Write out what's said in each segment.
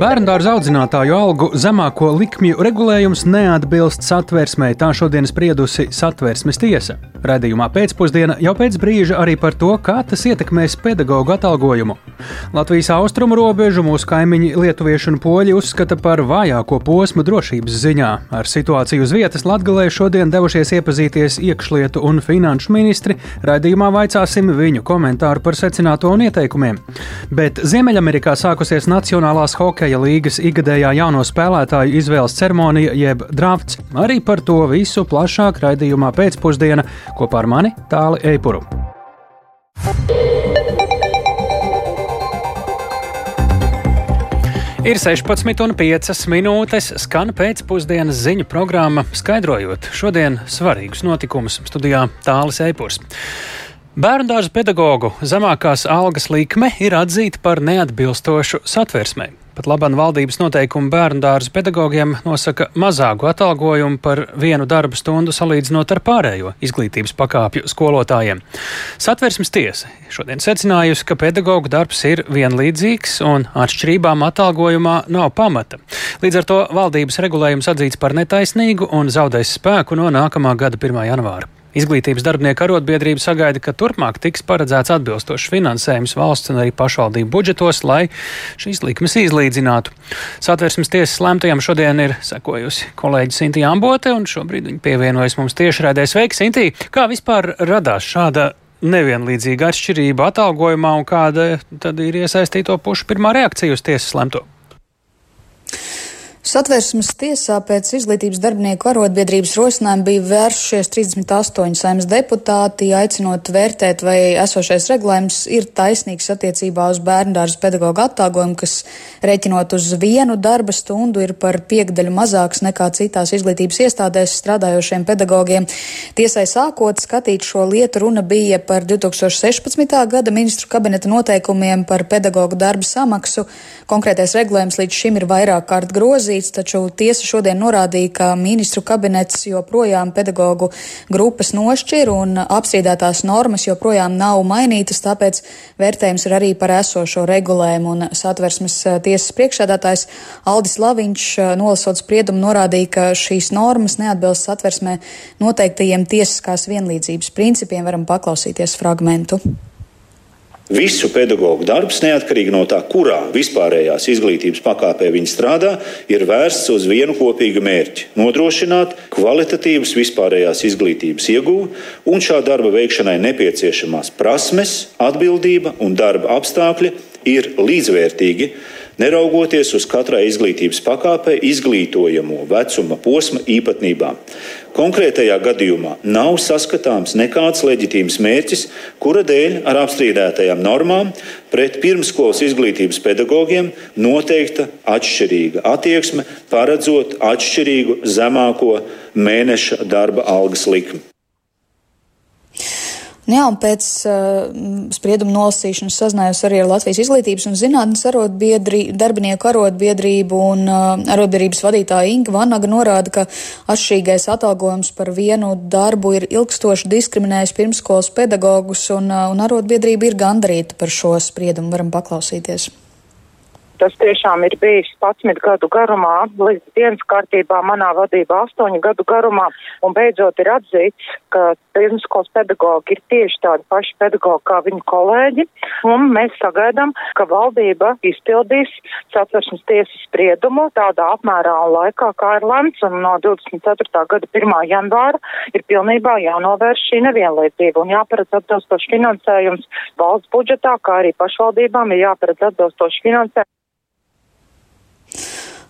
Bērndārza audzinātāju algu zemāko likmju regulējums neatbilst satversmei, tā šodien spriedusi satversmes tiesa. Radījumā pēcpusdienā jau pēc brīža arī par to, kā tas ietekmēs pedagoģu atalgojumu. Latvijas austrumu robežu mūsu kaimiņi lietuvieši un poļi uzskata par vājāko posmu drošības ziņā. Ar situāciju uz vietas Latgalē šodien devušies iepazīties iekšlietu un finanšu ministri. Radījumā vaicāsim viņu komentāru par secināto un ieteikumiem. Bet Ziemeļamerikā sākusies Nacionālās hokeja līgas ikgadējā jauno spēlētāju izvēles ceremonija jeb drafts. Arī par to visu plašāk raidījumā pēcpusdienā Kopā ar mani Tāli Eipuru. Ir 16,5 minūtes, skan pēcpusdienas ziņu programma, skaidrojot šodienas svarīgus notikumus studijā Tālis Eipurs. Bērnu dārza pedagoģu zemākās algas likme ir atzīta par neatbilstošu satversmei. Pat labāk valdības noteikumi bērnu dārza pedagogiem nosaka mazāku atalgojumu par vienu darba stundu salīdzinot ar pārējo izglītības pakāpju skolotājiem. Satversmes tiesa šodien secinājusi, ka pedagoģa darbs ir vienlīdzīgs un atšķirībām atalgojumā nav pamata. Līdz ar to valdības regulējums atzīts par netaisnīgu un zaudēs spēku no nākamā gada 1. janvāra. Izglītības darbinieku arotbiedrība sagaida, ka turpmāk tiks paredzēts atbilstošs finansējums valsts un arī pašvaldību budžetos, lai šīs likmes izlīdzinātu. Satversmes tiesas lēmtajam šodien ir sekojusi kolēģi Sintīna Ambote, un šobrīd viņa pievienojas mums tiešraidē. Sveiki, Sintī! Kā vispār radās šāda nevienlīdzīga atšķirība atalgojumā un kāda tad ir iesaistīto pušu pirmā reakcija uz tiesas lemto? Satversmes tiesā pēc izglītības darbinieku arotbiedrības rosinājuma bija vērsušies 38 saimnes deputāti, aicinot vērtēt, vai esošais regulējums ir taisnīgs attiecībā uz bērndārzu pedagoģu attāgojumu, kas rēķinot uz vienu darba stundu ir par piekdaļu mazāks nekā citās izglītības iestādēs strādājošiem pedagogiem. Tiesai sākot skatīt šo lietu, runa bija par 2016. gada ministru kabineta noteikumiem par pedagoģu darba samaksu. Konkrētais regulējums līdz šim ir vairāk kārt grozīts grozīts, taču tiesa šodien norādīja, ka ministru kabinets joprojām pedagoģu grupas nošķir un apstrīdētās normas joprojām nav mainītas, tāpēc vērtējums ir arī par esošo regulējumu. Un satversmes eh, tiesas priekšsēdētājs Aldis Laviņš eh, nolasot spriedumu norādīja, ka šīs normas neatbilst satversmē noteiktajiem tiesiskās vienlīdzības principiem. Varam paklausīties fragmentu. Visu pedagoģu darbs, neatkarīgi no tā, kurā vispārējās izglītības pakāpē viņi strādā, ir vērsts uz vienu kopīgu mērķi - nodrošināt kvalitatīvas vispārējās izglītības iegūvi un šā darba veikšanai nepieciešamās prasmes, atbildība un darba apstākļi ir līdzvērtīgi neraugoties uz katrai izglītības pakāpei izglītojamo vecuma posma īpatnībām. Konkrētajā gadījumā nav saskatāms nekāds leģitīms mērķis, kura dēļ ar apstrīdētajām normām pret pirmskolas izglītības pedagogiem noteikta atšķirīga attieksme, paredzot atšķirīgu zemāko mēneša darba algas likmi. Nu jā, pēc uh, sprieduma nolasīšanas sazinājos arī ar Latvijas izglītības un zinātnes arotbiedri, darbinieku arotbiedrību un uh, arotbiedrības vadītāja Inga Vanaga norāda, ka atšķirīgais atalgojums par vienu darbu ir ilgstoši diskriminējis pirmskolas pedagogus un, uh, un arotbiedrība ir gandarīta par šo spriedumu. Varam paklausīties. Tas tiešām ir bijis 11 gadu garumā, līdz dienas kārtībā manā vadībā 8 gadu garumā, un beidzot ir atzīts, ka pirmskolas pedagogi ir tieši tādi paši pedagogi kā viņu kolēģi, un mēs sagaidām, ka valdība izpildīs satversmes tiesas spriedumu tādā apmērā un laikā, kā ir lemts, un no 24. gada 1. janvāra ir pilnībā jānovērš šī nevienlīdzība un jāparedz atbilstoši finansējums valsts budžetā, kā arī pašvaldībām ir jāparedz atbilstoši finansējums.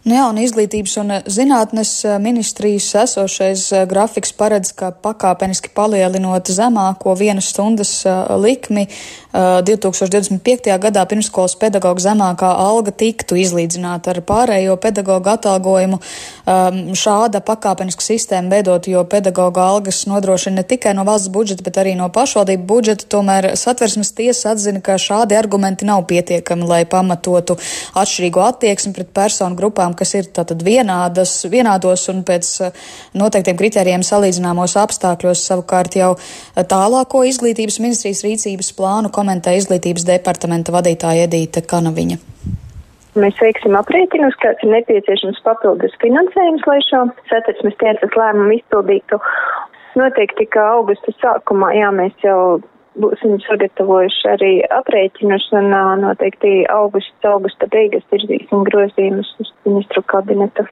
Nu jā, un izglītības un zinātnes eh, ministrijas esošais eh, grafiks paredz, ka pakāpeniski palielinot zemāko vienas stundas eh, likmi 2025. gadā pirmskolas pedagoģa zemākā alga tiktu izlīdzināta ar pārējo pedagoģa atalgojumu. Ehm, šāda pakāpeniska sistēma veidot, jo pedagoģa algas nodrošina ne tikai no valsts budžeta, bet arī no pašvaldību budžeta. Tomēr satversmes tiesa atzina, ka šādi argumenti nav pietiekami, lai pamatotu atšķirīgo attieksmi pret personu grupām grupām, kas ir tātad vienādas, vienādos un pēc eh, noteiktiem kritērijiem salīdzināmos apstākļos. Savukārt jau eh, tālāko izglītības ministrijas rīcības plānu komentē izglītības departamenta vadītāja Edīte Kanaviņa. Mēs veiksim aprēķinus, kāds ir nepieciešams papildus finansējums, lai šo satversmes tiesas lēmumu izpildītu. Noteikti, ka augusta sākumā, jā, mēs jau būsim sagatavojuši arī aprēķinus un noteikti augusts, augusta beigas virzīsim grozījumus uz ministru kabinetu.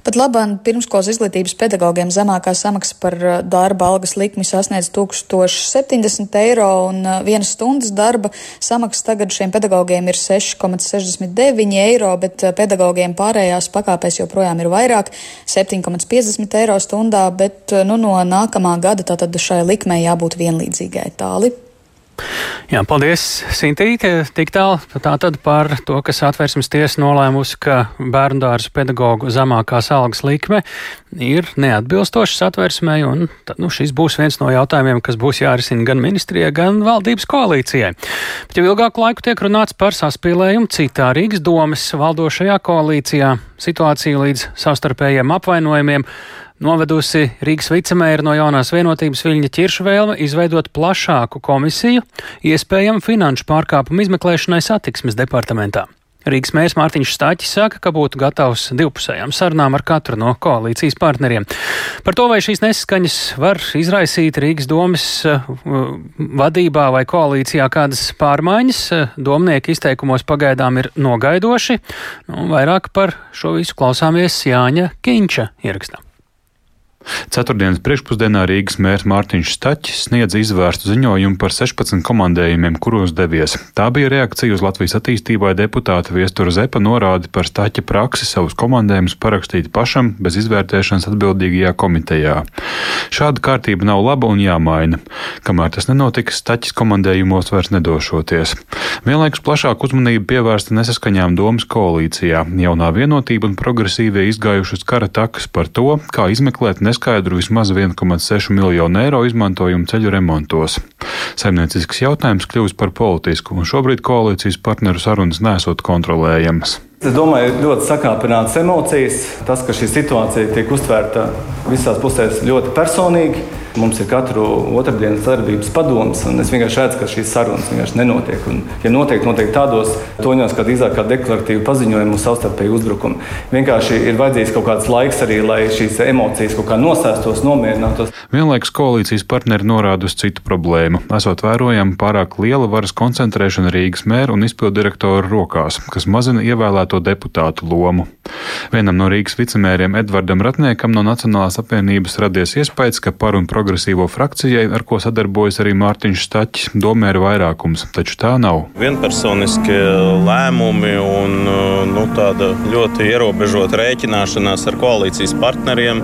Pat labāk pirmskolas izglītības pedagogiem zemākā samaksa par uh, darba algas likmi sasniedz 1070 eiro, un uh, vienas stundas darba samaksa tagad šiem pedagogiem ir 6,69 eiro, bet uh, pedagogiem pārējās pakāpēs joprojām ir vairāk - 7,50 eiro stundā, bet nu, no nākamā gada tātad šai likmei jābūt vienlīdzīgai tāli. Jā, paldies, Sintīte. Tik tālu tātad par to, kas atvērsmes tiesa nolēmusi, ka bērnu dārza pedagoģu zemākās algas likme ir neatbilstošas atvērsmei, un tad, nu, šis būs viens no jautājumiem, kas būs jārisina gan ministrijai, gan valdības koalīcijai. Bet jau ilgāku laiku tiek runāts par saspīlējumu citā Rīgas domas valdošajā koalīcijā, situāciju līdz savstarpējiem apvainojumiem novedusi Rīgas vicemēra no jaunās vienotības Viļņa Čirša vēlme izveidot plašāku komisiju iespējamu finanšu pārkāpumu izmeklēšanai satiksmes departamentā. Rīgas mērs Mārtiņš Stāķis saka, ka būtu gatavs divpusējām sarunām ar katru no koalīcijas partneriem. Par to, vai šīs nesaskaņas var izraisīt Rīgas domas uh, vadībā vai koalīcijā kādas pārmaiņas, uh, domnieki izteikumos pagaidām ir nogaidoši. Nu, vairāk par šo visu klausāmies Jāņa Kiņča ierakstā. Ceturtdienas priekšpusdienā Rīgas mērs Mārtiņš Staķis sniedza izvērstu ziņojumu par 16 komandējumiem, kuros devies. Tā bija reakcija uz Latvijas attīstībai deputāta Viestura Zepa norādi par Staķa praksi savus komandējumus parakstīt pašam bez izvērtēšanas atbildīgajā komitejā. Šāda kārtība nav laba un jāmaina. Kamēr tas nenotiks, Staķis komandējumos vairs nedošoties. Vienlaikus plašāk uzmanība pievērsta nesaskaņām domas koalīcijā. Jaunā vienotība un progresīvie izgājušas kara takas par to, kā izmeklēt neskaidru vismaz 1,6 miljonu eiro izmantojumu ceļu remontos. Saimniecisks jautājums kļūst par politisku, un šobrīd koalīcijas partneru sarunas nesot kontrolējamas. Es domāju, ļoti sakāpināts emocijas. Tas, ka šī situācija tiek uztvērta visās pusēs ļoti personīgi, Mums ir katru otrdienas sadarbības padoms, un es vienkārši redzu, ka šīs sarunas vienkārši nenotiek. Un, ja notiek, notiek tādos toņos, kā drīzāk kā deklaratīva paziņojuma un savstarpēji uzbrukumi. Vienkārši ir vajadzīgs kaut kāds laiks arī, lai šīs emocijas kaut kā nosēstos, nomierinātos. Vienlaikus koalīcijas partneri norāda uz citu problēmu. Esot vērojama pārāk liela varas koncentrēšana Rīgas mēra un izpildu direktoru rokās, kas mazina ievēlēto deputātu lomu. Vienam no Rīgas vicemēriem Edvardam Ratniekam no Nacionālās apvienības radies iespējas, ka par un progresīvo frakcijai, ar ko sadarbojas arī Mārtiņš Staķis, domē ir vairākums, taču tā nav. Vienpersoniskie lēmumi un nu, tāda ļoti ierobežota rēķināšanās ar koalīcijas partneriem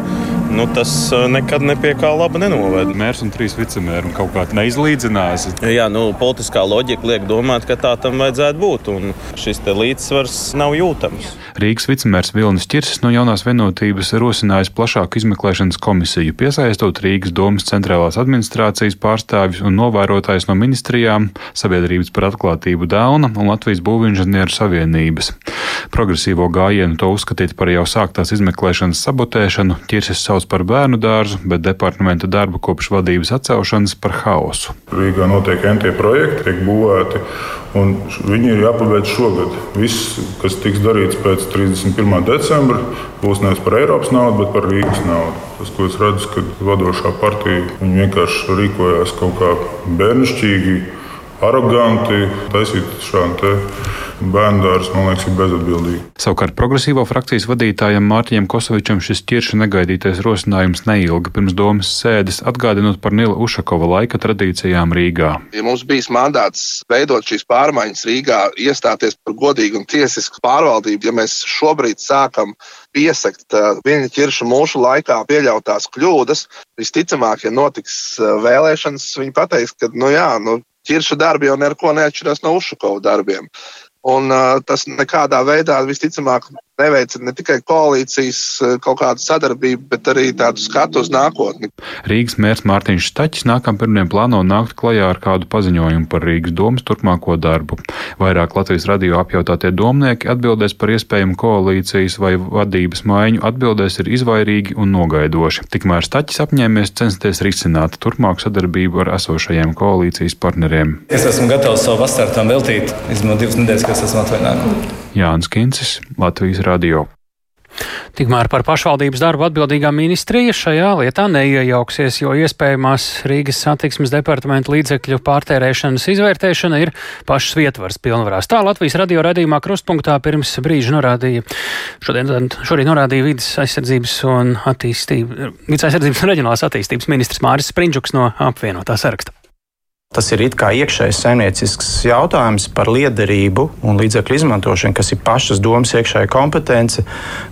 nu, tas nekad nepie kā laba nenoved. Mērs un trīs vicemēri un kaut kā neizlīdzinās. Jā, nu, politiskā loģika liek domāt, ka tā tam vajadzētu būt, un šis līdzsvars nav jūtams. Rīgas vicemērs Vilnis Čirsis no jaunās vienotības rosinājis plašāku izmeklēšanas komisiju, piesaistot Rīgas domas centrālās administrācijas pārstāvjus un novērotājus no ministrijām, sabiedrības par atklātību Dauna un Latvijas būvinženieru savienības. Progresīvo gājienu to uzskatīt par jau sāktās izmeklēšanas sabotēšanu, Čirsis sauc par bērnu dārzu, bet departamenta darbu kopš vadības atcelšanas par haosu. Rīgā notiek NT projekti, tiek būvēti, un viņi ir jāpabeidz šogad. Viss, kas tiks darīts pēc 31. decembra būs nevis par Eiropas naudu, bet par Rīgas naudu. Tas, ko es redzu, ka vadošā partija vienkārši rīkojās kaut kā bērnišķīgi, aroganti, taisīt šādu bērnu dārzu, man liekas, ir bezatbildīgi. Savukārt progresīvo frakcijas vadītājam Mārtiņam Kosovičam šis ķirša negaidītais rosinājums neilga pirms domas sēdes, atgādinot par Nila Ušakova laika tradīcijām Rīgā. Ja mums bijis mandāts veidot šīs pārmaiņas Rīgā, iestāties par godīgu un tiesisku pārvaldību, ja mēs šobrīd sākam piesakt viena ķirša mūža laikā pieļautās kļūdas, visticamāk, ja notiks vēlēšanas, viņi pateiks, ka, nu jā, nu, ķirša darbi jau neko neatšķirās no Ušakova darbiem. Un uh, tas nekādā veidā visticamāk neveicina ne tikai koalīcijas eh, kaut kādu sadarbību, bet arī tādu skatu uz nākotni. Rīgas mērs Mārtiņš Staķis nākamā pirmdien plāno nākt klajā ar kādu paziņojumu par Rīgas domas turpmāko darbu. Vairāk Latvijas radio apjautātie domnieki atbildēs par iespējamu koalīcijas vai vadības maiņu, atbildēs ir izvairīgi un nogaidoši. Tikmēr Staķis apņēmies censties risināt turpmāku sadarbību ar esošajiem koalīcijas partneriem. Es esmu gatavs savu vasaru tam veltīt, izmantojot divas nedēļas, kas esmu atvaļinājumā. Jānis Kincis, Latvijas radio. Tikmēr par pašvaldības darbu atbildīgā ministrija šajā lietā neiejauksies, jo iespējamās Rīgas satiksmes departamenta līdzekļu pārtērēšanas izvērtēšana ir pašas vietvars pilnvarās. Tā Latvijas radio radījumā krustpunktā pirms brīža norādīja, šodien, šorīt norādīja vidas aizsardzības un attīstības, vidas aizsardzības un reģionālās attīstības ministrs Māris Sprindžuks no apvienotā saraksta. Tas ir kā iekšējs saimniecisks jautājums par liederību un līdzekļu izmantošanu, kas ir pašas domas iekšējā kompetence.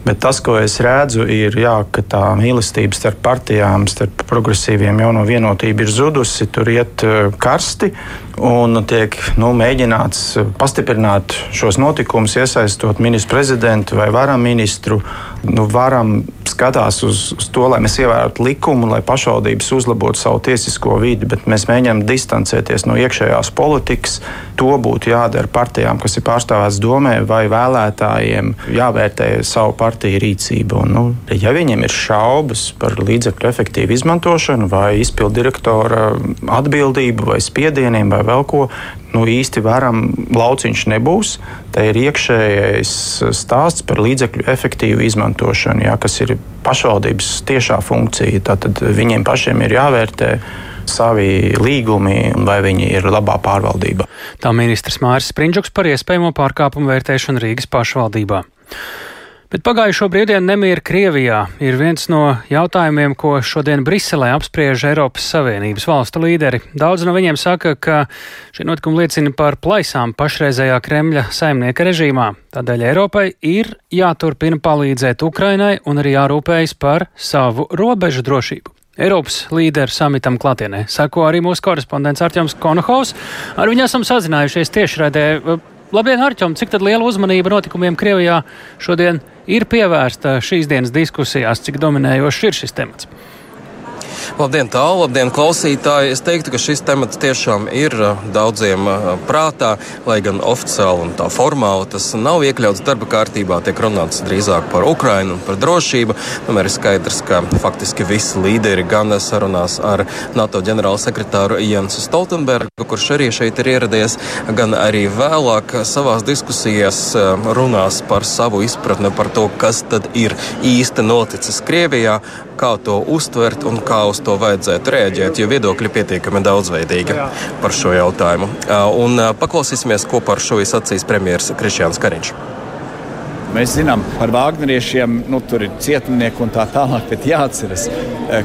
Bet tas, ko es redzu, ir, jā, ka tā mīlestība starp partijām, starp progresīviem jauno vienotību ir zudusi. Tur iet eh, karsti un tiek nu, mēģināts pastiprināt šos notikumus, iesaistot ministru prezidentu vai varam ministru. Nu, varam skatās uz, uz to, lai mēs ievērotu likumu, lai pašvaldības uzlabotu savu tiesisko vidi, bet mēs mēģinām distancēties no iekšējās politikas. To būtu jādara partijām, kas ir pārstāvētas domē, vai vēlētājiem jāvērtē savu partiju rīcību. Un, nu, ja viņiem ir šaubas par līdzekļu efektīvu izmantošanu, vai izpildu direktora atbildību, vai spiedieniem, vai vēl ko, nu, īsti varam lauciņš nebūs. Te ir iekšējais stāsts par līdzekļu efektīvu izmantošanu, jā, kas ir pašvaldības tiešā funkcija. Tad viņiem pašiem ir jāvērtē savi līgumi vai viņi ir labā pārvaldībā. Tā ministrs Māris Sprindžuks par iespējamo pārkāpumu vērtēšanu Rīgas pašvaldībā. Bet pagājušo brīvdienu nemieru Krievijā ir viens no jautājumiem, ko šodien Briselē apspriež Eiropas Savienības valstu līderi. Daudz no viņiem saka, ka šie notikumi liecina par plaisām pašreizējā Kremļa saimnieka režīmā. Tādēļ Eiropai ir jāturpina palīdzēt Ukrainai un arī jārūpējas par savu robežu drošību. Eiropas līderu samitam klātienē sako arī mūsu korespondents Arčuns Konohovs. Ar viņu esam sazinājušies tiešraidē. Labdien, Arčom! Cik liela uzmanība notikumiem Krievijā šodien ir pievērsta šīs dienas diskusijās, cik dominējošs ir šis temats? Labdien, tālu, labdien, klausītāji! Es teiktu, ka šis temats tiešām ir daudziem prātā, lai gan oficiāli un tā formāli tas nav iekļauts darba kārtībā. Tiek runāts drīzāk par Ukrainu un par drošību. Tomēr ir skaidrs, ka faktiski visi līderi gan sarunās ar NATO ģenerālsekretāru Jensu Stoltenbergu, kurš arī šeit ir ieradies, gan arī vēlāk savās diskusijās runās par savu izpratni par to, kas tad ir īsti noticis Krievijā, kā to uztvert un kā uz to vajadzētu rēģēt, jo viedokļi pietiekami daudzveidīgi par šo jautājumu. Un paklausīsimies, ko par šo sacīs premjerministrs Krišjāns Kariņš. Mēs zinām par Vāgneriem, nu, tur ir cietumnieki un tā tālāk, bet jāatcerās,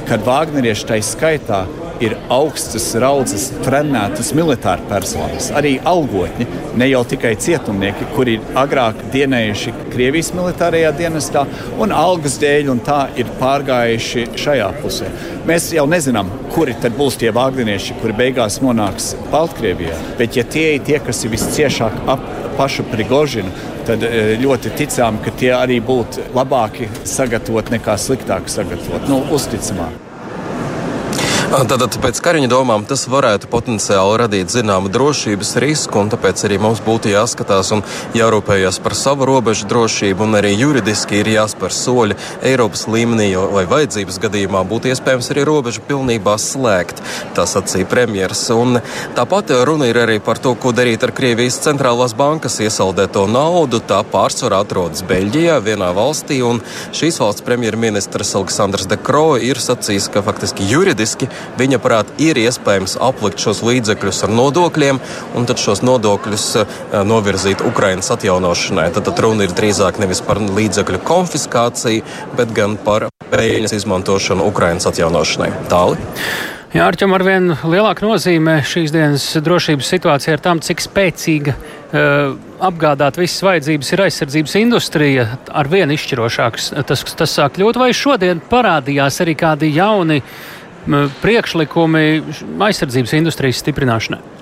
ka Vāgnerieši tai skaitā ir augstas raudzes trenētas militāra personas, arī algotņi, ne jau tikai cietumnieki, kuri ir agrāk dienējuši Krievijas militārajā dienestā un algas dēļ un tā ir pārgājuši šajā pusē. Mēs jau nezinām, kuri tad būs tie vāgdinieši, kuri beigās nonāks Baltkrievijā, bet ja tie ir tie, kas ir visciešāk ap pašu Prigožinu, tad e, ļoti ticām, ka tie arī būtu labāki sagatavot nekā sliktāk sagatavot, nu, uzticamāk. Tātad pēc Kariņa domām tas varētu potenciāli radīt zināmu drošības risku, un tāpēc arī mums būtu jāskatās un jārūpējas par savu robežu drošību, un arī juridiski ir jāspēr soļi Eiropas līmenī, lai vajadzības gadījumā būtu iespējams arī robežu pilnībā slēgt. Tā sacīja premjeras. Un tāpat runa ir arī par to, ko darīt ar Krievijas centrālās bankas iesaldēto naudu. Tā pārsvarā atrodas Beļģijā, vienā valstī, un šīs valsts premjerministrs Aleksandrs De Croo ir sacījis, ka faktiski juridiski viņa prāt ir iespējams aplikt šos līdzekļus ar nodokļiem un tad šos nodokļus eh, novirzīt Ukrainas atjaunošanai. Tad, tad runa ir drīzāk nevis par līdzekļu konfiskāciju, bet gan par peļņas izmantošanu Ukrainas atjaunošanai. Tāli. Jā, Arčam, ar vien lielāku nozīmē šīs dienas drošības situācija ir tam, cik spēcīga uh, apgādāt visas vajadzības ir aizsardzības industrija. Ar vien izšķirošāks tas, tas sāk kļūt, vai šodien parādījās arī kādi jauni uh, priekšlikumi aizsardzības industrijas stiprināšanai?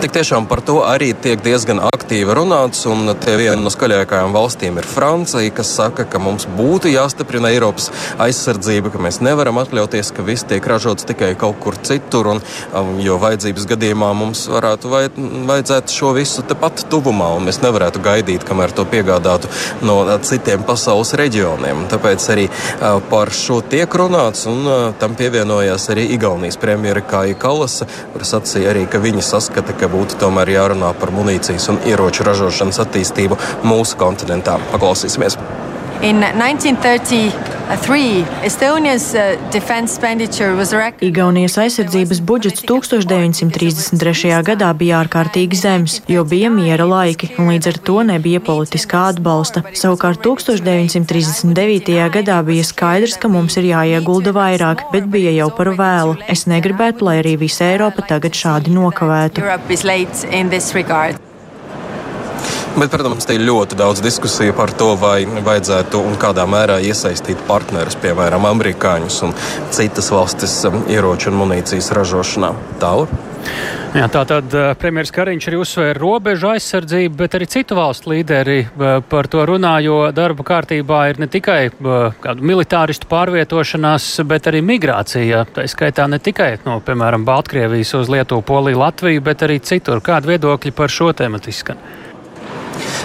Tik tiešām par to arī tiek diezgan aktīvi runāts, un tie viena no skaļākajām valstīm ir Francija, kas saka, ka mums būtu jāstiprina Eiropas aizsardzība, ka mēs nevaram atļauties, ka viss tiek ražots tikai kaut kur citur, un, um, jo vajadzības gadījumā mums varētu vai, vajadzētu šo visu tepat tuvumā, un mēs nevarētu gaidīt, kamēr to piegādātu no citiem pasaules reģioniem. Tāpēc arī uh, par šo tiek runāts, un uh, tam pievienojās arī Igaunijas premjera Kāja Kalasa, kur sacīja arī, ka viņi saskata, ka būtu tomēr jārunā par munīcijas un ieroču ražošanas attīstību mūsu kontinentā. Paklausīsimies! In 1933, Estonia's uh, defense expenditure was record. Igaunijas aizsardzības budžets 1933. gadā bija ārkārtīgi zems, jo bija miera laiki, un līdz ar to nebija politiskā atbalsta. Savukārt 1939. gadā bija skaidrs, ka mums ir jāiegulda vairāk, bet bija jau par vēlu. Es negribētu, lai arī visa Eiropa tagad šādi nokavētu. Bet, protams, te ir ļoti daudz diskusiju par to, vai vajadzētu un kādā mērā iesaistīt partnerus, piemēram, amerikāņus un citas valstis um, ieroču un munīcijas ražošanā. Tālāk. Jā, tā tad uh, premjerministrs Kariņš arī uzsvēra robežu aizsardzību, bet arī citu valstu līderi uh, par to runā, jo darba kārtībā ir ne tikai uh, kādu militāristu pārvietošanās, bet arī migrācija. Tā skaitā ne tikai no, piemēram, Baltkrievijas uz Lietuvu, Poliju, Latviju, bet arī citur. Kādi viedokļi par šo tēmatu izskan?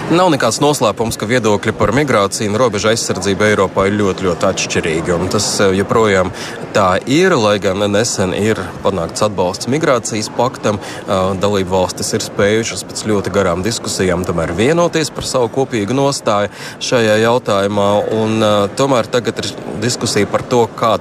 Nav nekāds noslēpums, ka viedokļi par migrāciju un robežu aizsardzību Eiropā ir ļoti, ļoti atšķirīgi. Tas eh, joprojām tā ir, lai gan nesen ir panākts atbalsts migrācijas paktam. Eh, dalību valstis ir spējušas pēc ļoti garām diskusijām tomēr vienoties par savu kopīgu nostāju šajā jautājumā. Un, eh, tomēr tagad ir diskusija par to, kā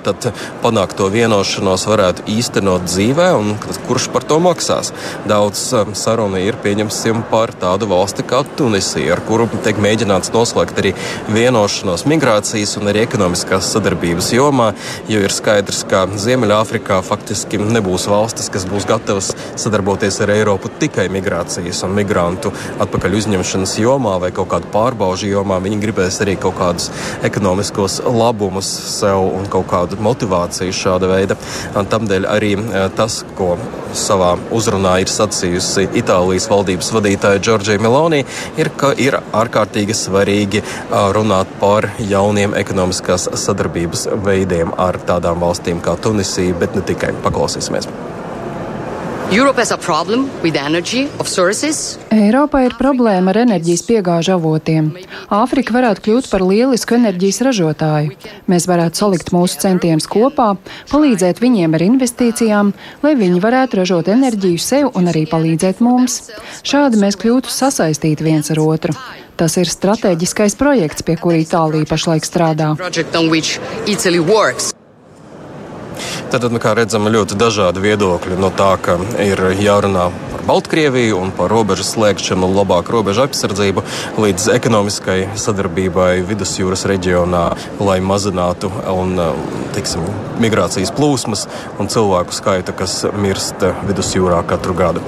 panākt to vienošanos varētu īstenot dzīvē un kurš par to maksās. Daudz sarunu ir pieņemsim par tādu valsti kā Tunisija. Turcija, ar kuru tiek mēģināts noslēgt arī vienošanos migrācijas un arī ekonomiskās sadarbības jomā, jo ir skaidrs, ka Ziemeļāfrikā faktiski nebūs valstis, kas būs gatavas sadarboties ar Eiropu tikai migrācijas un migrantu atpakaļ uzņemšanas jomā vai kaut kādu pārbaužu jomā. Viņi gribēs arī kaut kādus ekonomiskos labumus sev un kaut kādu motivāciju šāda veida. Tādēļ arī eh, tas, ko savā uzrunā ir sacījusi Itālijas valdības vadītāja Džordžija Meloni, ir, ka ir ārkārtīgi svarīgi runāt par jauniem ekonomiskās sadarbības veidiem ar tādām valstīm kā Tunisija, bet ne tikai. Paklausīsimies! Eiropā ir problēma ar enerģijas piegāžu avotiem. Āfrika varētu kļūt par lielisku enerģijas ražotāju. Mēs varētu salikt mūsu centienus kopā, palīdzēt viņiem ar investīcijām, lai viņi varētu ražot enerģiju sev un arī palīdzēt mums. Šādi mēs kļūtu sasaistīti viens ar otru. Tas ir strateģiskais projekts, pie kura Itālija pašlaik strādā. Tad, nu, kā redzam, ļoti dažādi viedokļi no tā, ka ir jārunā par Baltkrieviju un par robežu slēgšanu labāku robežu apsardzību līdz ekonomiskai sadarbībai vidusjūras reģionā, lai mazinātu un, tiksim, migrācijas plūsmas un cilvēku skaitu, kas mirst vidusjūrā katru gadu.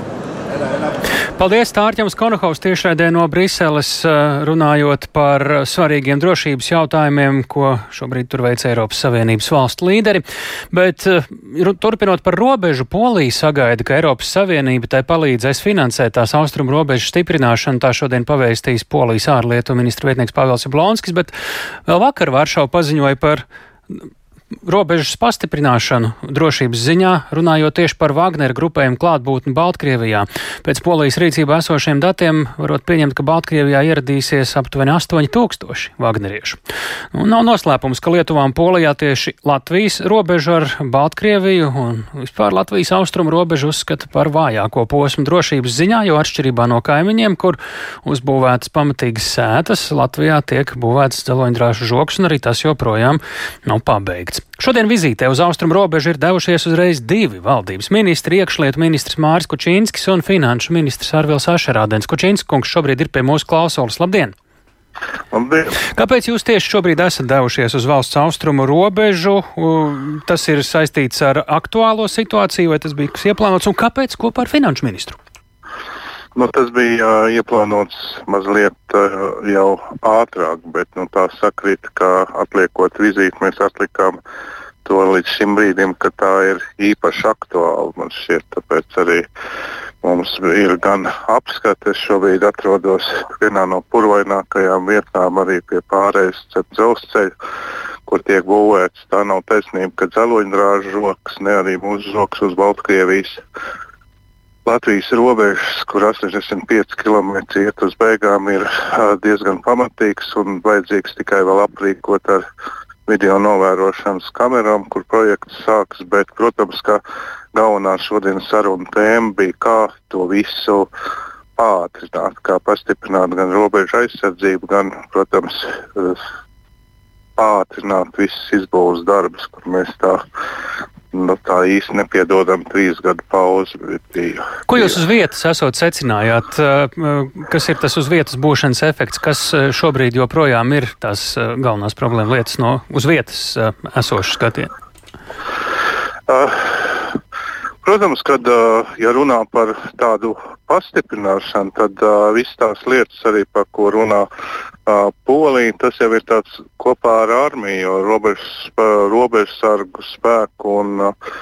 Paldies, Tārķams Konohovs tiešraidē no Briseles, eh, runājot par svarīgiem drošības jautājumiem, ko šobrīd tur veic Eiropas Savienības valstu līderi. Bet eh, turpinot par robežu, Polija sagaida, ka Eiropas Savienība tai palīdzēs finansēt tās austrumu robežu stiprināšanu. Tā šodien pavēstīs Polijas ārlietu ministra vietnieks Pāvils Jablonskis, bet vēl vakar Varšau paziņoja par robežas pastiprināšanu drošības ziņā, runājot tieši par Wagner grupējumu klātbūtni Baltkrievijā. Pēc polijas rīcībā esošiem datiem varot pieņemt, ka Baltkrievijā ieradīsies aptuveni 8000 Wagneriešu. Nu, nav noslēpums, ka Lietuvām Polijā tieši Latvijas robežu ar Baltkrieviju un vispār Latvijas austrumu robežu uzskata par vājāko posmu drošības ziņā, jo atšķirībā no kaimiņiem, kur uzbūvētas pamatīgas sētas, Latvijā tiek būvētas dzeloņdrāšu žoks un arī tas joprojām nav pabeigts. Šodien vizītē uz austrumu robežu ir devušies uzreiz divi valdības ministri - iekšlietu ministrs Māris Kučīnskis un finanšu ministrs Arvils Ašerādens. Kučīnskis kungs šobrīd ir pie mūsu klausulas. Labdien! Labdien. Kāpēc jūs tieši šobrīd esat devušies uz valsts austrumu robežu? Tas ir saistīts ar aktuālo situāciju, vai tas bija kas ieplānots, un kāpēc kopā ar finanšu ministru? Nu, tas bija uh, ieplānots mazliet uh, jau ātrāk, bet nu, tā sakrīt, ka atliekot vizīti, mēs atlikām to līdz šim brīdim, ka tā ir īpaši aktuāla. Man šķiet, tāpēc arī Mums ir gan apskate, es šobrīd atrodos vienā no purvainākajām vietām, arī pie pārējais dzelzceļa, kur tiek būvēts. Tā nav taisnība, ka dzeloņdrāžu rokas, ne arī mūsu rokas uz Baltkrievijas. Latvijas robežas, kur 85 km iet uz beigām, ir diezgan pamatīgs un vajadzīgs tikai vēl aprīkot ar video novērošanas kamerām, kur projekts sāks. Bet, protams, ka galvenā šodienas saruna tēma bija, kā to visu pātrināt, kā pastiprināt gan robežu aizsardzību, gan, protams, pātrināt visus izbūves darbus, kur mēs tā nu, tā īsti nepiedodam trīs gadu pauzi. Bija, Ko jūs uz vietas esat secinājāt? Kas ir tas uz vietas būšanas efekts? Kas šobrīd joprojām ir tās galvenās problēma lietas no uz vietas esošu skatienu? Uh, Protams, kad ja runā par tādu pastiprināšanu, tad uh, visas tās lietas, arī par ko runā uh, Polija, tas jau ir tāds kopā ar armiju, robežsargu spēku un, uh,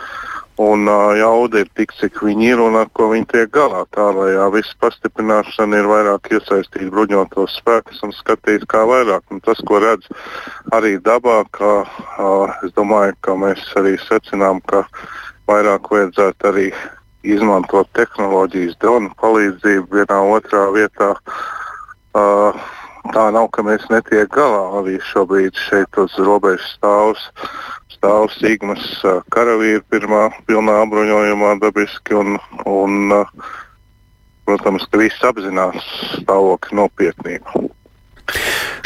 un uh, jauda ir tik, cik viņi ir un ar ko viņi tiek galā. Tālējā viss pastiprināšana ir vairāk iesaistīt bruņotos spēkus un skatīt kā vairāk. Un tas, ko redz arī dabā, ka uh, es domāju, ka mēs arī secinām, ka vairāk vajadzētu arī izmantot tehnoloģijas, dronu palīdzību vienā otrā vietā. Uh, tā nav, ka mēs netiek galā. Arī šobrīd šeit uz robežas stāvs, stāv Sigmas karavīri pirmā pilnā apbruņojumā dabiski. Un, un, protams, ka visi apzinās stāvokļa nopietnību.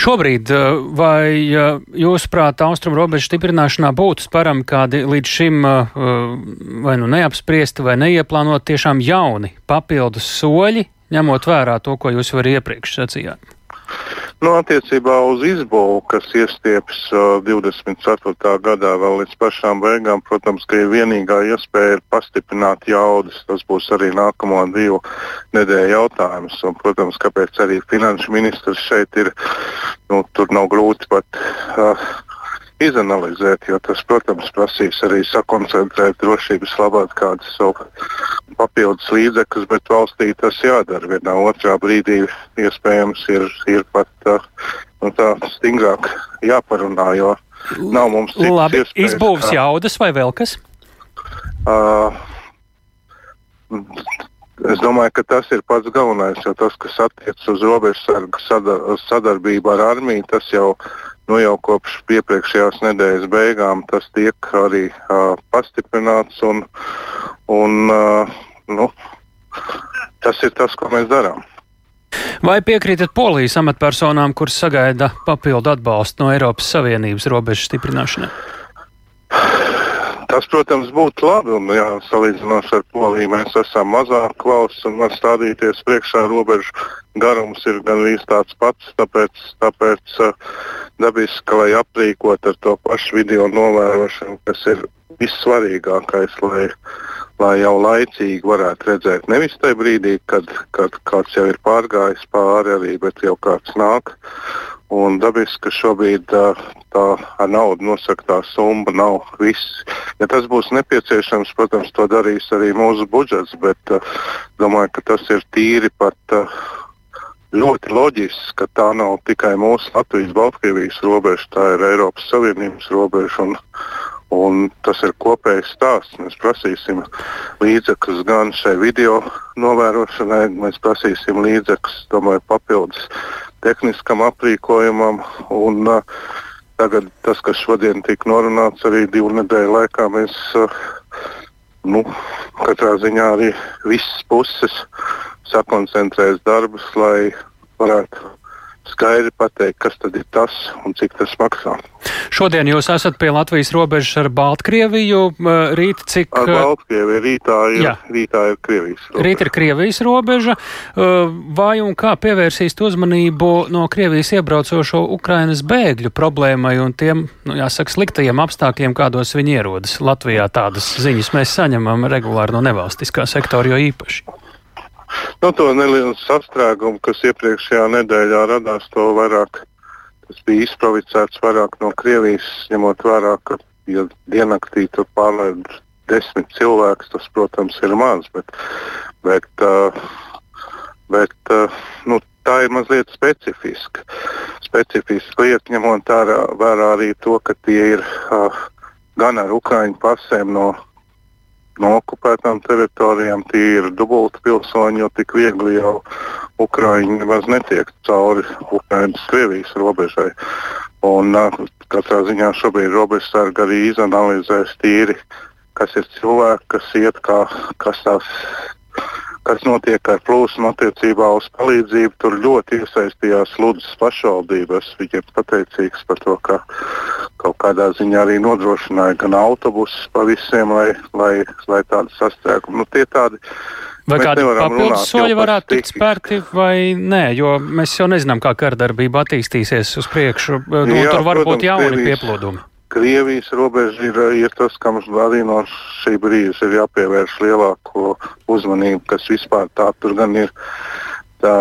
Šobrīd, vai jūsuprāt, austrumu robežu stiprināšanā būtu sparami kādi līdz šim vai nu neapspriesti vai neieplānot tiešām jauni papildus soļi, ņemot vērā to, ko jūs arī iepriekš sacījāt? Nu, attiecībā uz izbūvi, kas iestieps uh, 24. gadā vēl līdz pašām beigām, protams, ka ir vienīgā iespēja ir pastiprināt jaudas. Tas būs arī nākamo divu nedēļu jautājums. Un, protams, kāpēc arī finanšu ministrs šeit ir, nu, tur nav grūti pat. Uh, izanalizēt, jo tas, protams, prasīs arī sakoncentrēt drošības labāk kādus savu papildus līdzekļus, bet valstī tas jādara. Vienā otrā brīdī iespējams ir, ir pat nu, tā stingrāk jāparunā, jo nav mums Labi, izbūves kā- jaudas vai vēl kas? Uh, Es domāju, ka tas ir pats galvenais, jo tas, kas attiecas uz sadar sadarbību ar armiju, tas jau, nu, jau kopš iepriekšējās nedēļas beigām tas tiek arī uh, pastiprināts. Un, un, uh, nu, tas ir tas, ko mēs darām. Vai piekrītat polijas amatpersonām, kuras sagaida papildu atbalstu no Eiropas Savienības robežu stiprināšanai? Tas, protams, būtu labi. Un, jā, salīdzinot ar Poliju, mēs esam mazāk valsts un var stādīties priekšā. Robežu garums ir gandrīz tāds pats. Tāpēc, tāpēc uh, dabiski, ka, lai aprīkot ar to pašu video novērošanu, kas ir vissvarīgākais, lai, lai jau laicīgi varētu redzēt. Nevis tajā brīdī, kad, kad kāds jau ir pārgājis pāri, arī, bet jau kāds nāk. Un dabiski, ka šobrīd uh, tā ar naudu nosaktā summa nav viss. Ja tas būs nepieciešams, protams, to darīs arī mūsu budžets, bet uh, domāju, ka tas ir tīri pat uh, ļoti loģiski, ka tā nav tikai mūsu Latvijas-Baltkrievijas robeža, tā ir Eiropas Savienības robeža. Un, un tas ir kopējs stāsts. Mēs prasīsim līdzekļus gan šai video novērošanai, mēs prasīsim līdzekļus, domāju, papildus tehniskam aprīkojumam. Un, uh, tagad tas, kas šodien tika norunāts, arī divu nedēļu laikā mēs uh, nu, katrā ziņā arī visas puses sakoncentrēs darbus, lai varētu skaidri pateikt, kas tad ir tas un cik tas maksā. Šodien jūs esat pie Latvijas robežas ar Baltkrieviju. Rīt cik? Ar Baltkrieviju rītā ir, Jā. rītā ir Krievijas robeža. Rīt ir Krievijas robeža. Vai un kā pievērsīst uzmanību no Krievijas iebraucošo Ukrainas bēgļu problēmai un tiem, nu, jāsaka, sliktajiem apstākļiem, kādos viņi ierodas? Latvijā tādas ziņas mēs saņemam regulāri no nevalstiskā sektora, jo īpaši. Nu, to nelielu sastrēgumu, kas iepriekšējā nedēļā radās, to vairāk tas bija izprovocēts vairāk no Krievijas, ņemot vērā, ka ja diennaktī tur pārlaid desmit cilvēkus, tas, protams, ir maz. Bet, bet, uh, bet uh, nu, tā ir mazliet specifiska. Specifiska lieta, ņemot vērā arī to, ka tie ir uh, gan ar ukraiņu pasēm no, no okupētām teritorijām, tie ir dubulti pilsoņi, jo tik viegli jau Ukraiņi nemaz netiek cauri Ukraiņas-Krievijas robežai. Un, katrā ziņā šobrīd robežsargi arī izanalizēs tīri, kas ir cilvēki, kas iet, kā, kas tās kas notiek ar plūsmu attiecībā uz palīdzību. Tur ļoti iesaistījās Ludus pašvaldība. Es viņiem pateicīgs par to, ka kaut kādā ziņā arī nodrošināja gan autobusus pa visiem, lai, lai, lai tādu sastrēgumu. Nu, tie tādi Vai kādi papildus soļi varētu tikt spērti vai nē, jo mēs jau nezinām, kā kardarbība attīstīsies uz priekšu. Nu, Jā, tur var būt jauni Krievijas, pieplūdumi. Krievijas robeža ir, ir tas, kam arī no šī brīža ir jāpievērš lielāko uzmanību, kas vispār tā tur gan ir. Tā,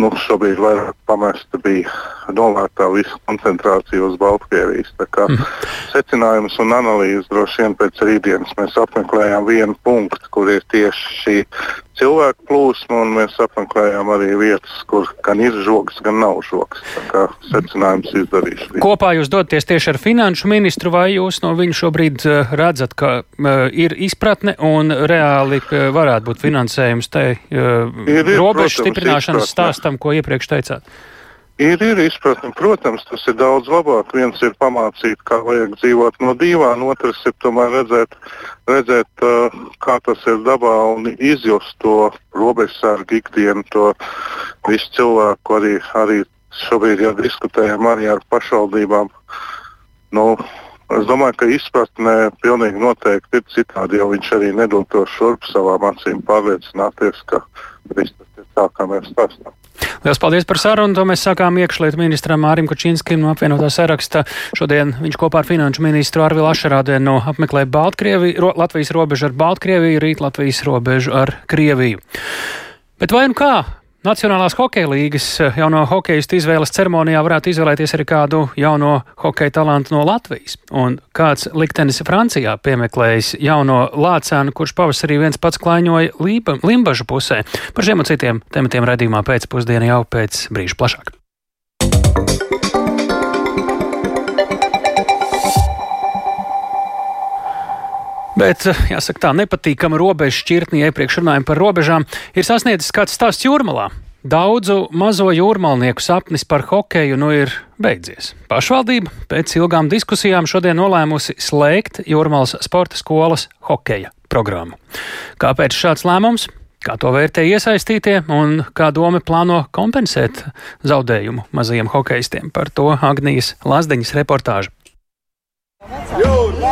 nu, šobrīd vairāk pamesta bija novērtā visa koncentrācija uz Baltkrievijas. Mm. Secinājums un analīzes droši vien pēc rītdienas mēs apmeklējām vienu punktu, kur ir tieši šī cilvēku plūsma, un mēs apmeklējām arī vietas, kur gan ir žoks, gan nav žoks. Tā kā secinājums izdarīšu. Kopā jūs dodaties tieši ar finanšu ministru, vai jūs no viņa šobrīd eh, redzat, ka uh, ir izpratne un reāli uh, varētu būt finansējums tai uh, robežu stiprināšanas stāstam, ko iepriekš teicāt? Ir, ir izpratne, protams, tas ir daudz labāk. Viens ir pamācīt, kā vajag dzīvot no divām, otrs ir tomēr redzēt, redzēt uh, kā tas ir dabā un izjust to robežsargu ikdienu, to visu cilvēku. Arī, arī šobrīd jau diskutējam arī ar pašvaldībām. Nu, Es domāju, ka izpratnē pilnīgi noteikti ir citādi, jo viņš arī nedod to šurp savām acīm pārliecināties, ka viss tas ir tā, kā mēs stāstām. Lielas paldies par sarunu. To mēs sākām iekšlietu ministram Mārim Kučinskim no apvienotā saraksta. Šodien viņš kopā ar finanšu ministru Arvilu Ašarādēnu apmeklē Baltkrieviju, ro, Latvijas robežu ar Baltkrieviju, rīt Latvijas robežu ar Krieviju. Bet vai nu kā? Nacionālās hokeja līgas eh, jauno hokeistu izvēles ceremonijā varētu izvēlēties arī kādu jauno hokeja talantu no Latvijas. Un kāds liktenis Francijā piemeklējis jauno lācēnu, kurš pavasarī viens pats klaiņoja lība, Limbažu pusē. Par šiem un citiem tematiem raidījumā pēcpusdienā jau pēc brīža plašāk. Bet, eh, jāsaka, tā nepatīkama robeža šķirtnī, iepriekš runājām par robežām, ir sasniedzis kāds stāsts jūrmalā. Daudzu mazo jūrmalnieku sapnis par hokeju nu ir beidzies. Pašvaldība pēc ilgām diskusijām šodien nolēmusi slēgt Jūrmālas sporta skolas hokeja programmu. Kāpēc šāds lēmums? Kā to vērtē iesaistītie un kā doma plāno kompensēt zaudējumu mazajiem hokeistiem? Par to Agnijas Lazdiņas reportāža. Jūrmāla!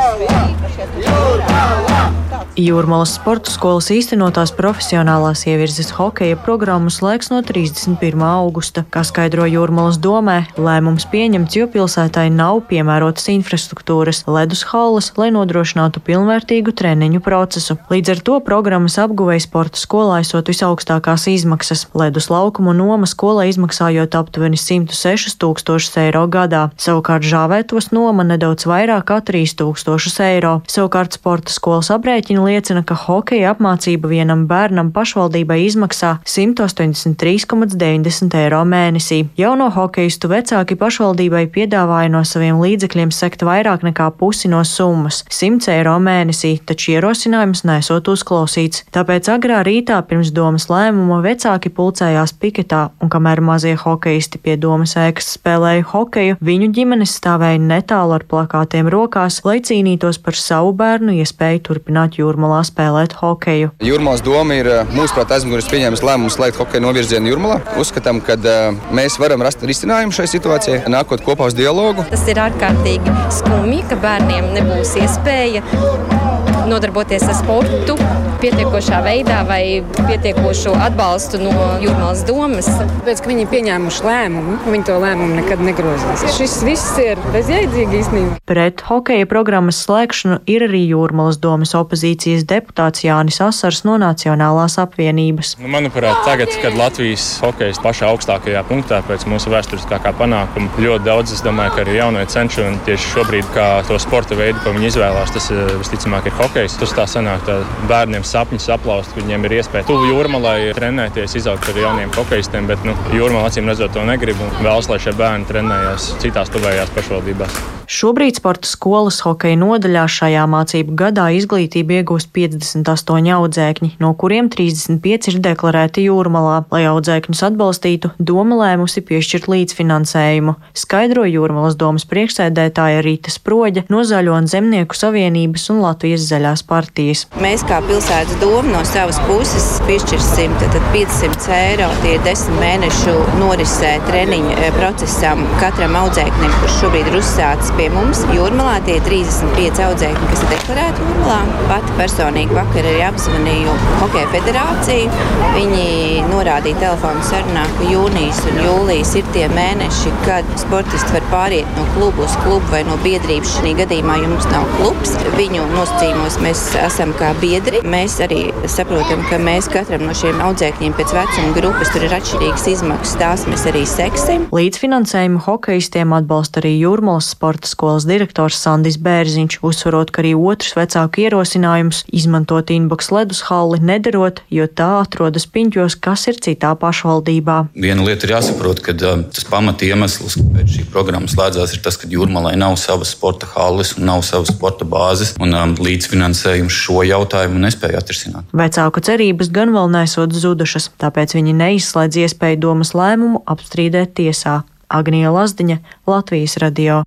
Jūrmalas sporta skolas īstenotās profesionālās ievirzes hokeja programmu slēgs no 31. augusta. Kā skaidro Jūrmalas domē, lēmums pieņemts, jo pilsētai nav piemērotas infrastruktūras, ledus halles, lai nodrošinātu pilnvērtīgu treniņu procesu. Līdz ar to programmas apguvei sporta skolā esot visaugstākās izmaksas. Ledus laukumu noma skolai izmaksājot aptuveni 106 tūkstošus eiro gadā. Savukārt žāvētos noma nedaudz vairāk kā 3000 eiro. Savukārt sporta skolas aprēķina liecina, ka hokeja apmācība vienam bērnam pašvaldībai izmaksā 183,90 eiro mēnesī. Jauno hokeistu vecāki pašvaldībai piedāvāja no saviem līdzekļiem sekt vairāk nekā pusi no summas - 100 eiro mēnesī, taču ierosinājums nesot uzklausīts. Tāpēc agrā rītā pirms domas lēmuma vecāki pulcējās piketā, un kamēr mazie hokeisti pie domas ēkas spēlēja hokeju, viņu ģimenes stāvēja netālu ar plakātiem rokās, lai cīnītos par savu bērnu iespēju turpināt jūras jūrmalā spēlēt hokeju. Jūrmālas doma ir eh, mūsuprāt aizmugurēs pieņēmis lēmumu slēgt hokeja novirzienu jūrmalā. Uzskatām, ka uh, mēs varam rast risinājumu šai situācijai, nākot kopā uz dialogu. Tas ir ārkārtīgi skumji, ka bērniem nebūs iespēja nodarboties ar sportu pietiekošā veidā vai pietiekošu atbalstu no jūrmālas domas. Pēc, ka viņi ir pieņēmuši lēmumu, viņi to lēmumu nekad negrozīs. Šis viss ir bezjēdzīgi īstenībā. Pret hokeja programmas slēgšanu ir arī jūrmālas domas opozīcijas deputāts Jānis Asars no Nacionālās apvienības. Nu, manuprāt, tagad, kad Latvijas hokejas pašā augstākajā punktā pēc mūsu vēsturiskākā panākuma, ļoti daudz, es domāju, ka arī jaunie cenši un tieši šobrīd, kā to sporta veidu, ko viņi izvēlās, tas eh, visticamāk ir hokeja hokejs. Tas tā sanāk, tā bērniem sapņus aplaust, ka viņiem ir iespēja tuvu jūrmalai trenēties, izaugt ar jauniem hokejistiem, bet nu, jūrmala acīm redzot to negrib un vēlas, lai šie bērni trenējās citās tuvējās pašvaldībās. Šobrīd sporta skolas hokeja nodaļā šajā mācību gadā izglītību iegūst 58 audzēkņi, no kuriem 35 ir deklarēti jūrmalā. Lai audzēkņus atbalstītu, doma lēmusi piešķirt līdzfinansējumu, skaidro jūrmalas domas priekšsēdētāja Rīta Sproģa no Zaļo un Zemnieku savienības un Latvijas zaļās partijas. Mēs kā pilsētas doma no savas puses piešķirsim 500 eiro tie desmit mēnešu norisē treniņu eh, procesam katram audzēknim, kurš šobrīd ir uzsācis pie mums. Jūrmalā tie ir 35 audzēkņi, kas ir deklarēti Jūrmalā. Pati personīgi vakar arī apzvanīju Hokeja federāciju. Viņi norādīja telefonu sarunā, ka jūnijas un jūlijas ir tie mēneši, kad sportisti var pāriet no klubu uz klubu vai no biedrības. Šī gadījumā jums nav klubs. Viņu nosacījumos mēs esam kā biedri. Mēs arī saprotam, ka mēs katram no šiem audzēkņiem pēc vecuma grupas tur ir atšķirīgas izmaksas. Tās mēs arī seksim. Līdzfinansējumu hokeistiem atbalsta arī Jūrmalas sporta skolas direktors Sandis Bērziņš, uzsverot, ka arī otrs vecāku ierosinājums izmantot inbox ledus halli nederot, jo tā atrodas piņķos, kas ir citā pašvaldībā. Viena lieta ir jāsaprot, ka uh, tas pamat iemesls, kāpēc šī programma slēdzās, ir tas, ka Jūrmalai nav savas sporta halles un nav savas sporta bāzes, un um, līdzfinansējums šo jautājumu nespēja atrisināt. Vecāku cerības gan vēl nesot zudušas, tāpēc viņi neizslēdz iespēju domas lēmumu apstrīdēt tiesā. Agnija Lazdiņa, Latvijas radio.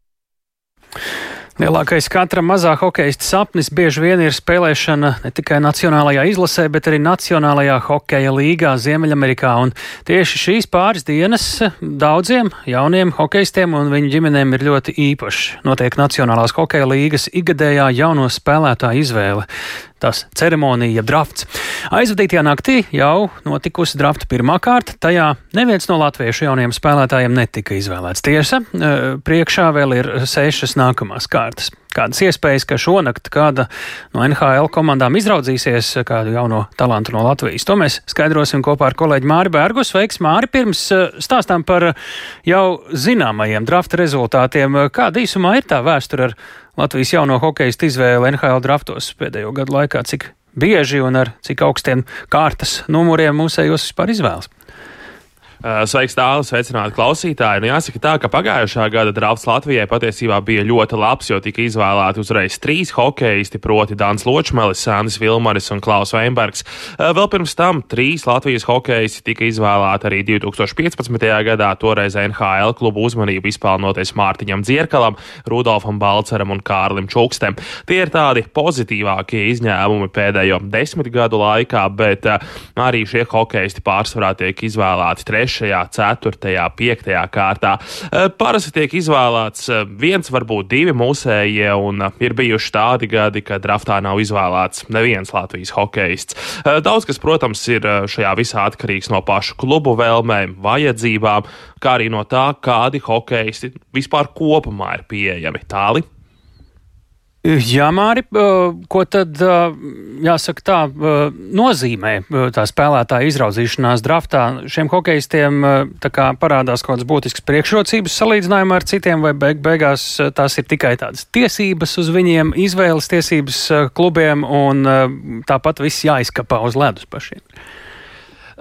Lielākais katra mazā hokeja sapnis bieži vien ir spēlēšana ne tikai nacionālajā izlasē, bet arī Nacionālajā hokeja līgā Ziemeļamerikā. Un tieši šīs pāris dienas daudziem jauniem hokeistiem un viņu ģimenēm ir ļoti īpašs. Notiek Nacionālās hokeja līgas igadējā jauno spēlētāju izvēle tās ceremonija, jeb drafts. Aizvadītajā naktī jau notikusi drafta pirmā kārta. Tajā neviens no latviešu jauniem spēlētājiem netika izvēlēts. Tiesa, e, priekšā vēl ir sešas nākamās kārtas. Kādas iespējas, ka šonakt kāda no NHL komandām izraudzīsies kādu jauno talantu no Latvijas? To mēs skaidrosim kopā ar kolēģi Māri Bērgu. Sveiks, Māri! Pirms e, stāstām par jau zināmajiem drafta rezultātiem. Kāda īsumā ir tā vēsture ar Latvijas jauno hokeistu izvēle NHL draftos pēdējo gadu laikā, cik bieži un ar cik augstiem kārtas numuriem mūsējos vispār izvēlas? Uh, sveiks, tālāk, sveicināti klausītāji. Nu, jāsaka tā, ka pagājušā gada drafts Latvijai patiesībā bija ļoti labs, jo tika izvēlēti uzreiz trīs hokeisti, proti Dans Ločmelis, Sandis Vilmaris un Klaus Veinbergs. Uh, vēl pirms tam trīs Latvijas hokeisti tika izvēlēti arī 2015. gadā, toreiz NHL klubu uzmanību izpelnoties Mārtiņam Dzierkalam, Rudolfam Balceram un Kārlim Čukstem. Tie ir tādi pozitīvākie izņēmumi pēdējo desmit gadu laikā, bet uh, arī šie hokeisti pārsvarā tiek izvēlēti trešajā 3., 4., 5. kārtā. Eh, parasti tiek izvēlēts eh, viens, varbūt divi mūsējie, un eh, ir bijuši tādi gadi, kad draftā nav izvēlēts neviens Latvijas hokeists. Daudz kas, protams, ir šajā visā atkarīgs no pašu klubu vēlmēm, vajadzībām, kā arī no tā, kādi hokeisti vispār kopumā ir pieejami. Tāli Jā, Māri, ko tad jāsaka tā nozīmē tā spēlētāja izraudzīšanās draftā? Šiem hokeistiem kā parādās kaut kādas būtiskas priekšrocības salīdzinājumā ar citiem, vai beig beigās tās ir tikai tādas tiesības uz viņiem, izvēles tiesības klubiem, un tāpat viss jāizkapā uz ledus pašiem?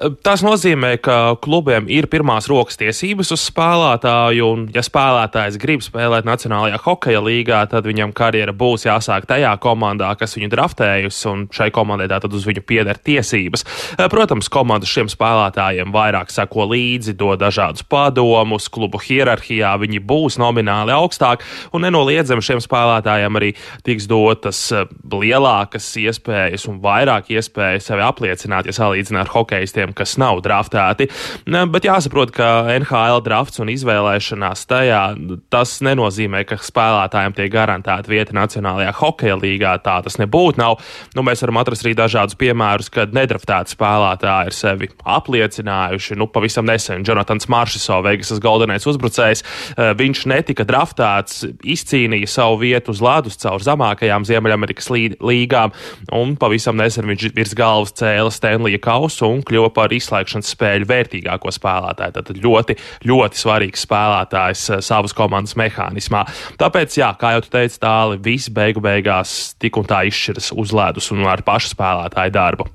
Tas nozīmē, ka klubiem ir pirmās rokas tiesības uz spēlētāju, un, ja spēlētājs grib spēlēt Nacionālajā hokeja līgā, tad viņam karjera būs jāsāk tajā komandā, kas viņu draftējusi, un šai komandai tātad uz viņu pieder tiesības. Protams, komandas šiem spēlētājiem vairāk seko līdzi, dod dažādus padomus, klubu hierarhijā viņi būs nomināli augstāk, un nenoliedzami šiem spēlētājiem arī tiks dotas eh, lielākas iespējas un vairāk iespējas sevi apliecināt, ja salīdzinām ar hokeistiem spēlētājiem, kas nav draftēti. Bet jāsaprot, ka NHL drafts un izvēlēšanās tajā tas nenozīmē, ka spēlētājiem tiek garantēta vieta Nacionālajā hokeja līgā. Tā tas nebūtu. Nav. Nu, mēs varam atrast arī dažādus piemērus, kad nedraftēti spēlētāji ir sevi apliecinājuši. Nu, pavisam nesen Jonatans Maršisovs, Vegasas galvenais uzbrucējs, eh, viņš netika draftēts, izcīnīja savu vietu uz ledus caur zemākajām Ziemeļamerikas līgām, un pavisam nesen viņš virs galvas cēla Stanley kausu un kļuva par izslēgšanas spēļu vērtīgāko spēlētāju. Tad ļoti, ļoti svarīgs spēlētājs savas komandas mehānismā. Tāpēc, jā, kā jau teicu, tāli viss beigu beigās tik un tā izšķiras uz ledus un ar pašu spēlētāju darbu.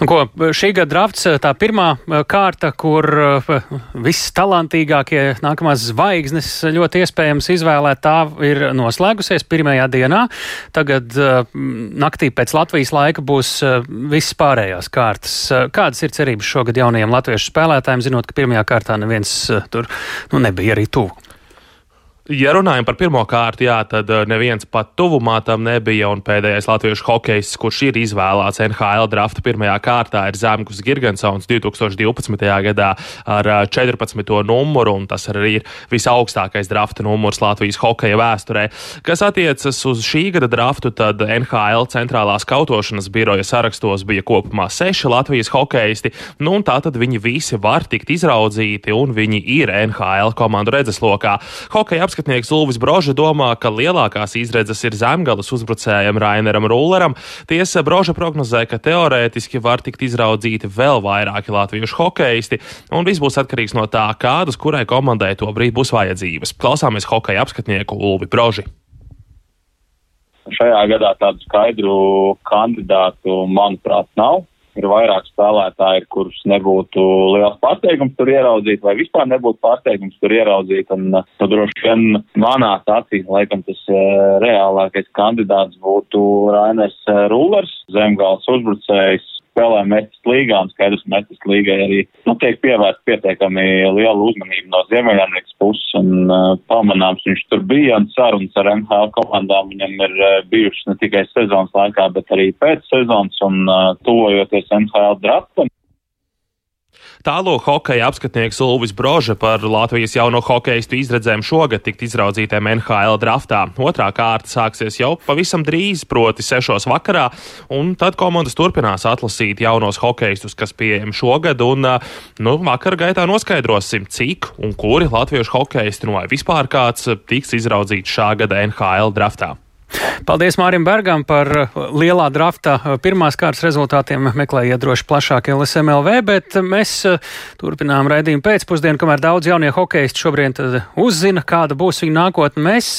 Nu, ko, šī gada drafts, tā pirmā eh, kārta, kur eh, viss talantīgākie nākamās zvaigznes ļoti iespējams izvēlēt, tā ir noslēgusies pirmajā dienā. Tagad eh, naktī pēc Latvijas laika būs viss pārējās kārtas. Kādas ir cerības šogad jaunajiem latviešu spēlētājiem, zinot, ka pirmajā kārtā neviens tur nu, nebija arī tuvu? Ja runājam par pirmo kārtu, jā, tad eh, neviens pat tuvumā tam nebija. Un pēdējais latviešu hokejs, kurš ir izvēlēts NHL drafta pirmajā kārtā, ir Zemgus Gigantsons 2012. gadā ar 14. Eh, numuru. Tas arī ir visaugstākais drafta numurs Latvijas hokeja vēsturē. Kas attiecas uz šī gada draftu, tad NHL centrālās kautošanas biroja sarakstos bija kopumā seši Latvijas hokeisti. Nu, tā tad viņi visi var tikt izraudzīti un viņi ir NHL komandu redzeslokā. Hokeja apskatnieks Ulvis Broža domā, ka lielākās izredzes ir zemgales uzbrucējam Raineram Rūleram. Tiesa Broža prognozē, ka teorētiski var tikt izraudzīti vēl vairāki latviešu hokeisti, un viss būs atkarīgs no tā, kādas kurai komandai to brīdi būs vajadzības. Klausāmies hokeja apskatnieku Ulvi Broži. Šajā gadā tādu skaidru kandidātu, manuprāt, nav ir vairāk spēlētāji, kurus nebūtu liels pārsteigums tur ieraudzīt, vai vispār nebūtu pārsteigums tur ieraudzīt. Un, nu, droši vien manā acīs, laikam, tas uh, reālākais kandidāts būtu Rainers uh, Rūlers, zemgāls uzbrucējs, spēlē Mestis līgā, un skaidrs, Mestis līgai arī nu, tiek pievērsta pietiekami liela uzmanība no Ziemeļamerikas puses, un uh, pamanāms viņš tur bija, un sarunas ar NHL komandām viņam ir uh, bijušas ne tikai sezonas laikā, bet arī pēc sezonas, un uh, tuvojoties NHL draftam. Tālāk hokeja apskatnieks Ulvis Broža par Latvijas jauno hokeistu izredzēm šogad tikt izraudzītēm NHL draftā. Otrā kārta sāksies jau pavisam drīz, proti, sešos vakarā, un tad komandas turpinās atlasīt jaunos hokeistus, kas pieejami šogad, un nu, vakar gaitā noskaidrosim, cik un kuri latviešu hokeisti, nu vai vispār kāds, tiks izraudzīts šā gada NHL draftā. Paldies Mārim Bergam par uh, lielā drafta uh, pirmās kārtas rezultātiem. Meklējiet droši plašāk LSMLV, bet mēs uh, turpinām raidījumu pēcpusdienu, kamēr daudz jaunie hokeisti šobrīd uzzina, kāda būs viņa nākotne. Mēs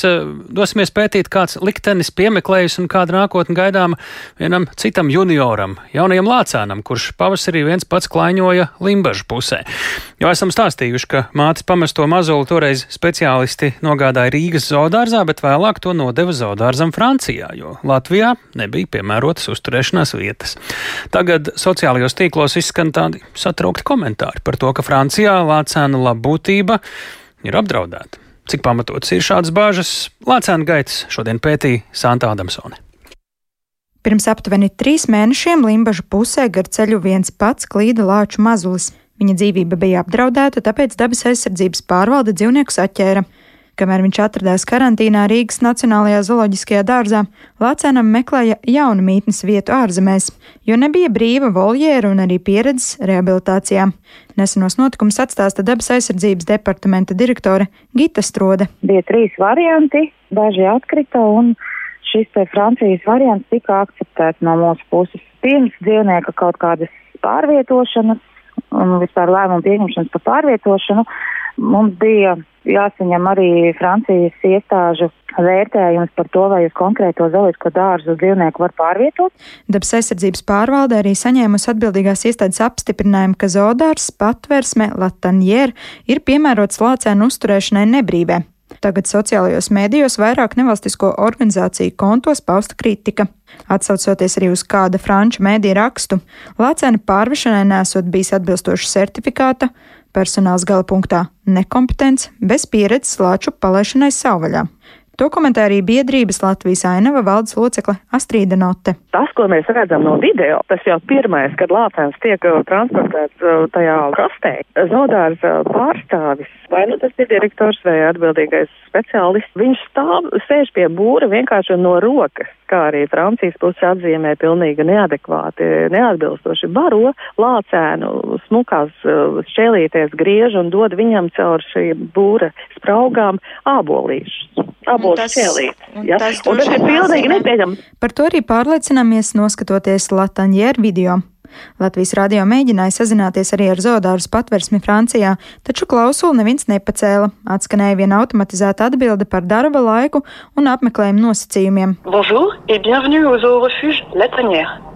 dosimies pētīt, kāds liktenis piemeklējis un kāda nākotne gaidām vienam citam junioram, jaunajam lācēnam, kurš pavasarī viens pats klaiņoja Limbažu pusē. Jau esam stāstījuši, ka mātes pamesto mazuli toreiz speciālisti nogādāja Rīgas zoodārzā, bet vēlāk to nodeva zoodārzā dārzam Francijā, jo Latvijā nebija piemērotas uzturēšanās vietas. Tagad sociālajos tīklos izskan tādi satraukti komentāri par to, ka Francijā lācēna labbūtība ir apdraudēta. Cik pamatots ir šādas bāžas, lācēna gaitas šodien pētīja Santa Adamsone. Pirms aptuveni trīs mēnešiem Limbažu pusē gar ceļu viens pats klīda lāču mazulis. Viņa dzīvība bija apdraudēta, tāpēc dabas aizsardzības pārvalde dzīvniekus atķēra. Kamēr viņš atradās karantīnā Rīgas Nacionālajā zooloģiskajā dārzā, Lācēnam meklēja jaunu mītnes vietu ārzemēs, jo nebija brīva voljēra un arī pieredzes rehabilitācijā. Nesenos notikumus atstāsta dabas aizsardzības departamenta direktore Gita Strode. Bija trīs varianti, daži atkrita un šis Francijas variants tika akceptēts no mūsu puses. Pirms dzīvnieka kaut kādas pārvietošanas un vispār lēmumu pieņemšanas par pārvietošanu mums bija jāsaņem arī Francijas iestāžu vērtējums par to, vai uz konkrēto zooloģisko dārzu dzīvnieku var pārvietot. Dabas aizsardzības pārvalde arī saņēmusi atbildīgās iestādes apstiprinājumu, ka zoodārs patversme Latanjēra ir piemērots lācēnu uzturēšanai nebrīvē. Tagad sociālajos mēdījos vairāk nevalstisko organizāciju kontos pausta kritika. Atsaucoties arī uz kāda franču mēdīja rakstu, lācēna pārvešanai nesot bijis atbilstoša certifikāta, Personāls gala punktā - nekompetents, bez pieredzes lāču palaišanai savvaļā. To komentē arī biedrības Latvijas ainava valdes locekle Astrīda Note. Tas, ko mēs redzam no video, tas jau pirmais, kad lācēns tiek uh, transportēts uh, tajā kastē. Zodārs uh, pārstāvis, vai nu tas ir direktors vai atbildīgais speciālists, viņš stāv, sēž pie būra vienkārši no rokas kā arī Francijas puse atzīmē pilnīgi neadekvāti, neatbilstoši baro lācēnu, smukās šķēlīties griež un dod viņam caur šī būra spraugām ābolīšus. Ābolīšus šķēlīt. Ja? Un tas ir pilnīgi nepieņemams. Par to arī pārliecināmies noskatoties Latanjēra video. Latvijas radio mēģināja sazināties arī ar zoodārs patversmi Francijā, taču klausuli neviens nepacēla. Atskanēja viena automatizēta atbilde par darba laiku un apmeklējumu nosacījumiem. Bonjour et bienvenue au zoo refuge La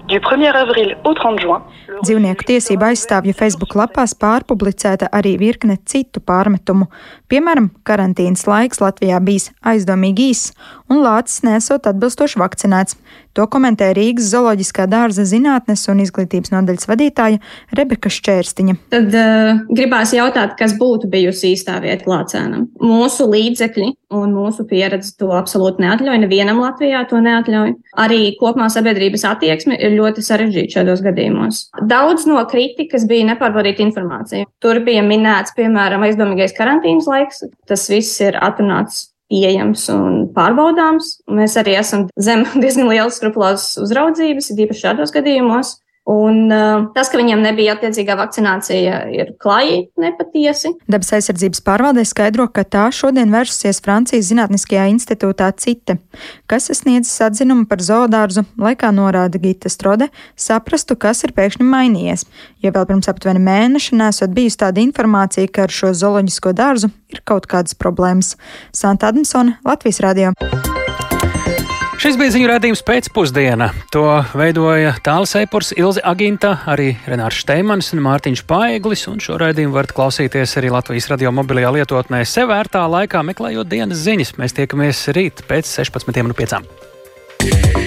Tanière. Du 1er avril au 30 juin. Dzīvnieku tiesība aizstāvju Facebook lapās pārpublicēta arī virkne citu pārmetumu. Piemēram, karantīnas laiks Latvijā bijis aizdomīgi īss un lācis nesot atbilstoši vakcinēts. To komentē Rīgas zooloģiskā dārza zinātnes un izglītības nodaļas vadītāja Rebeka Šķērstiņa. Tad uh, gribās jautāt, kas būtu bijusi īstā vieta lācēnam. Mūsu līdzekļi un mūsu pieredze to absolūti neatļauj. Nevienam Latvijā to neatļauj. Arī kopumā sabiedrības attieksme ir ļoti sarežģīta šādos gadījumos. Daudz no kritikas bija nepārbaudīta informācija. Tur bija minēts, piemēram, aizdomīgais karantīnas laiks. Tas viss ir atrunāts pieejams un pārbaudāms. Mēs arī esam zem diezgan lielas skrupulāzes uzraudzības, īpaši šādos gadījumos. Un uh, tas, ka viņiem nebija attiecīgā vakcinācija, ir klāji nepatiesi. Dabas aizsardzības pārvaldē skaidro, ka tā šodien vērsusies Francijas Zinātniskajā institūtā CITE, kas sniedzis atzinumu par zoodārzu, lai, kā norāda Gita Strode, saprastu, kas ir pēkšņi mainījies. Jo vēl pirms aptuveni mēneša nesot bijusi tāda informācija, ka ar šo zooloģisko dārzu ir kaut kādas problēmas. Santa Adamsona, Latvijas Radio. Šis bija ziņu rādījums pēcpusdienā. To veidoja Tāls Eipurs, Ilze Aginta, arī Renārs Šteimans un Mārtiņš Paeglis, un šo raidījumu varat klausīties arī Latvijas radio mobilajā lietotnē sevērtā laikā meklējot dienas ziņas. Mēs tiekamies rīt pēc 16.05.